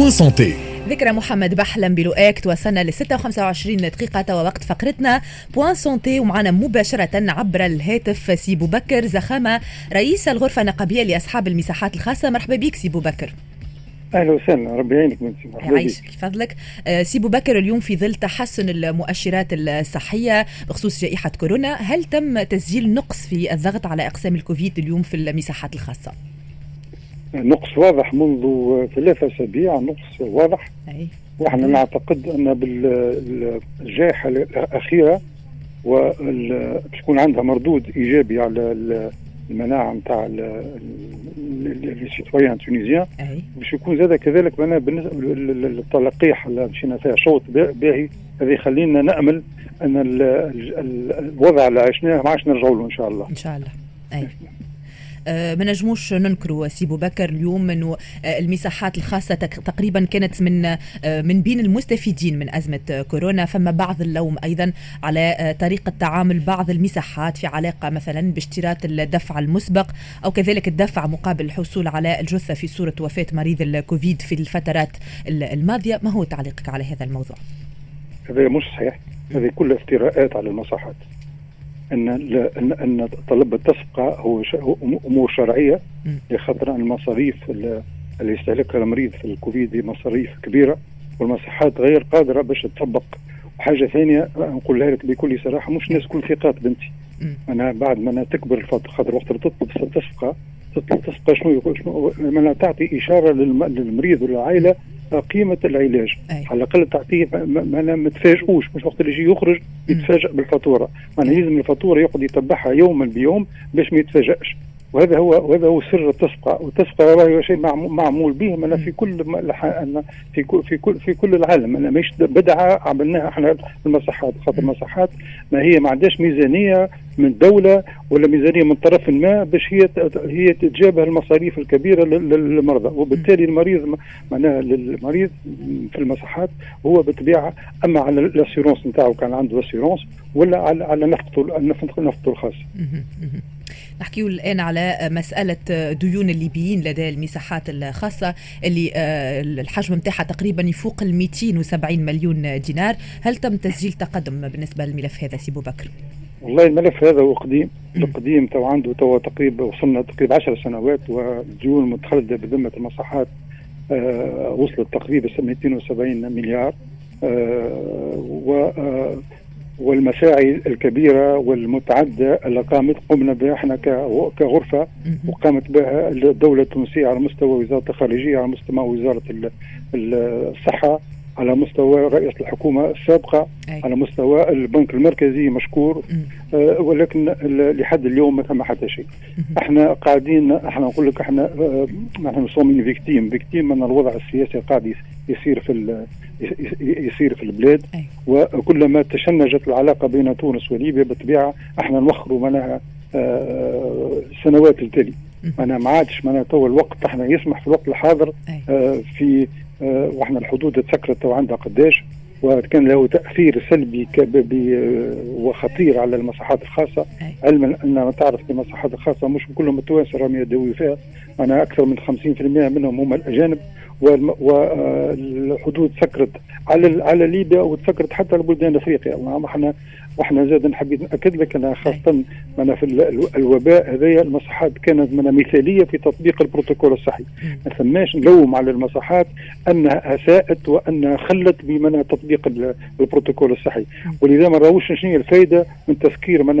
Point Santé ذكرى محمد بحلم بلؤاك توصلنا ل 26 دقيقة ووقت فقرتنا. Point Santé ومعنا مباشرة عبر الهاتف سي بكر زخامة رئيس الغرفة النقابية لأصحاب المصحات الخاصة. مرحبا بك سي بكر. أهلا وسهلا ربي يعينك من مرحبا يعيشك فضلك آه، سي بكر اليوم في ظل تحسن المؤشرات الصحية بخصوص جائحة كورونا هل تم تسجيل نقص في الضغط على أقسام الكوفيد اليوم في المصحات الخاصة؟ نقص واضح منذ ثلاثة أسابيع نقص واضح. أي. ونحن نعتقد أن بالجائحة الأخيرة وتكون عندها مردود إيجابي على المناعة نتاع ال citoyen tunisien باش يكون زاد كذلك معناها بالنسبة للتلقيح اللي مشينا فيها شوط باهي. هذا يخلينا نأمل أن الوضع اللي عشناه ما عادش نرجعوا له إن شاء الله. إن شاء الله. أي. آه، ما نجموش ننكروا سي بكر اليوم إنه آه، المساحات الخاصة تقريبا كانت من آه، من بين المستفيدين من أزمة كورونا. فما بعض اللوم أيضا على طريقة تعامل بعض المساحات في علاقة مثلا باشتراط الدفع المسبق أو كذلك الدفع مقابل الحصول على الجثة في صورة وفاة مريض الكوفيد في الفترات الماضية. ما هو تعليقك على هذا الموضوع؟ هذا مش صحيح. هذه كلها افتراءات على المصحات أن ان أن طلب التصفقه هو أمور شرعية لخاطر المصاريف اللي يستهلكها المريض في الكوفيد مصاريف كبيرة والمصحات غير قادرة باش تطبق. وحاجة ثانية نقولها لك بكل صراحة مش الناس كل ثقات بنتي. أنا بعد ما أنا تكبر خاطر وقت تطلب التصفقه تطلب تصفقه شنو شنو تعطي إشارة للمريض والعائله قيمة العلاج. أي. على الأقل تعطيه ما, ما تفاجئوش مش وقت اللي يجي يخرج يتفاجئ بالفاتورة. معناها لازم الفاتورة يقعد يتبعها يوما بيوم باش ما يتفاجئش. وهذا هو وهذا هو سر التصفقه والتصفقه هو شيء معمول به أنا في كل في كل في كل في كل العالم. أنا مش بدعة عملناها إحنا المصحات. خاطر المصحات ما هي ما عندهاش ميزانية من دولة ولا ميزانية من طرف ما باش هي هي تتجابه المصاريف الكبيرة للمرضى. وبالتالي المريض معناها المريض في المصحات هو بالطبيعة أما على ال assurance نتاعو كان عنده assurance ولا على على نفقته نفقته الخاصة. نحكيو الآن على مسألة ديون الليبيين لدى المصحات الخاصة اللي آه، الحجم نتاعها تقريبا يفوق ال 270 مليون دينار هل تم تسجيل تقدم بالنسبة للملف هذا سي بكر؟ والله الملف هذا هو قديم القديم تو عنده تو تقريبا وصلنا تقريبا 10 سنوات والديون المتخلده بذمة المصحات آه وصلت تقريبا 270 مليار آه و والمساعي الكبيرة والمتعدة اللي قامت قمنا بها إحنا كغرفة وقامت بها الدولة التونسية على مستوى وزارة الخارجية على مستوى وزارة الصحة على مستوى رئيس الحكومة السابقة أي. على مستوى البنك المركزي مشكور. آه ولكن لحد اليوم ما ثم حتى شيء إحنا قاعدين إحنا نقول لك إحنا آه إحنا مصممين victimes victimes من الوضع السياسي قاعد يصير في يصير في البلاد. أي. وكلما تشنجت العلاقة بين تونس وليبيا بالطبيعة إحنا نوخروا منها آه سنوات التالي. أنا ما عادش معناها تو الوقت إحنا يسمح في الوقت الحاضر آه في آه وإحنا الحدود تسكرت وعندها قداش. وكان له تأثير سلبي وخطير على المصحات الخاصة. علما أن تعرف المصحات الخاصة مش كلهم التوانسة راهم يدوي فيها. أنا أكثر من 50% منهم هم الأجانب. والحدود سكرت على على ليبيا وتسكرت حتى لبلدان افريقيا إحنا وإحنا زاد نحب ناكد لك انها خاصة من في الوباء هذايا المصحات كانت من مثالية في تطبيق البروتوكول الصحي. ما ثماش نلوم على المصحات أنها أساءت وأنها خلت بمنع تطبيق البروتوكول الصحي. ولذا ما راهوش شنو الفائده من تسكير من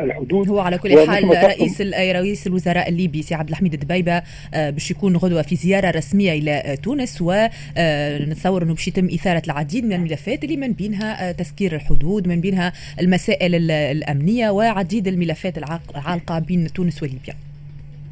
الحدود. هو على كل حال رئيس رئيس الوزراء الليبي سي عبد الحميد الدبيبة آه، باش يكون غدوة في زيارة رسميه إلى تونس ونتصور أنه باش يتم إثارة العديد من الملفات اللي من بينها آه، تسكير الحدود من بينها المسائل الأمنية وعديد الملفات العالقة بين تونس وليبيا.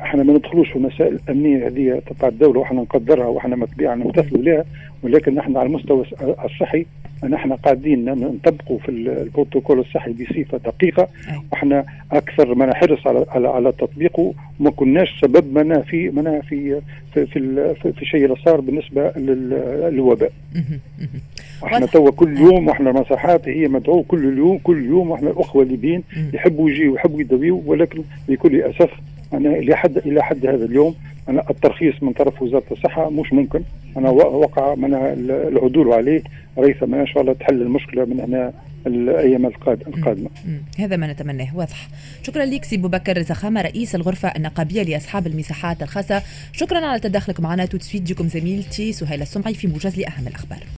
إحنا ما ندخلوش في المسائل الأمنية هذه تبع الدولة وإحنا نقدرها وإحنا متبيعا نمتثلوا لها ولكن نحن على المستوى الصحي نحن قاعدين نطبقوا في البروتوكول الصحي بصفة دقيقة. وإحنا أكثر ما نحرص على على, على تطبيقه. وما كناش سبب منا في منا في في في, في, في شيء اللي صار بالنسبة للوباء. إحنا توا كل يوم وإحنا المساحات هي مدعو كل يوم كل يوم وإحنا الأخوة الليبيين يحبوا يجيوا يحبوا يداويوا ولكن بكل أسف أنا إلى حد إلى حد هذا اليوم أنا الترخيص من طرف وزارة الصحة مش ممكن. أنا وقع من العدول عليه. ريثما إن شاء الله تحل المشكلة من هنا الأيام القادمة. هذا ما نتمناه واضح. شكرا لك سي بكر زخامه رئيس الغرفة النقابية لأصحاب المصحات الخاصة. شكرا على تدخلك معنا. tout de suite زميلتي سهيلة السمعي في موجز لأهم الأخبار.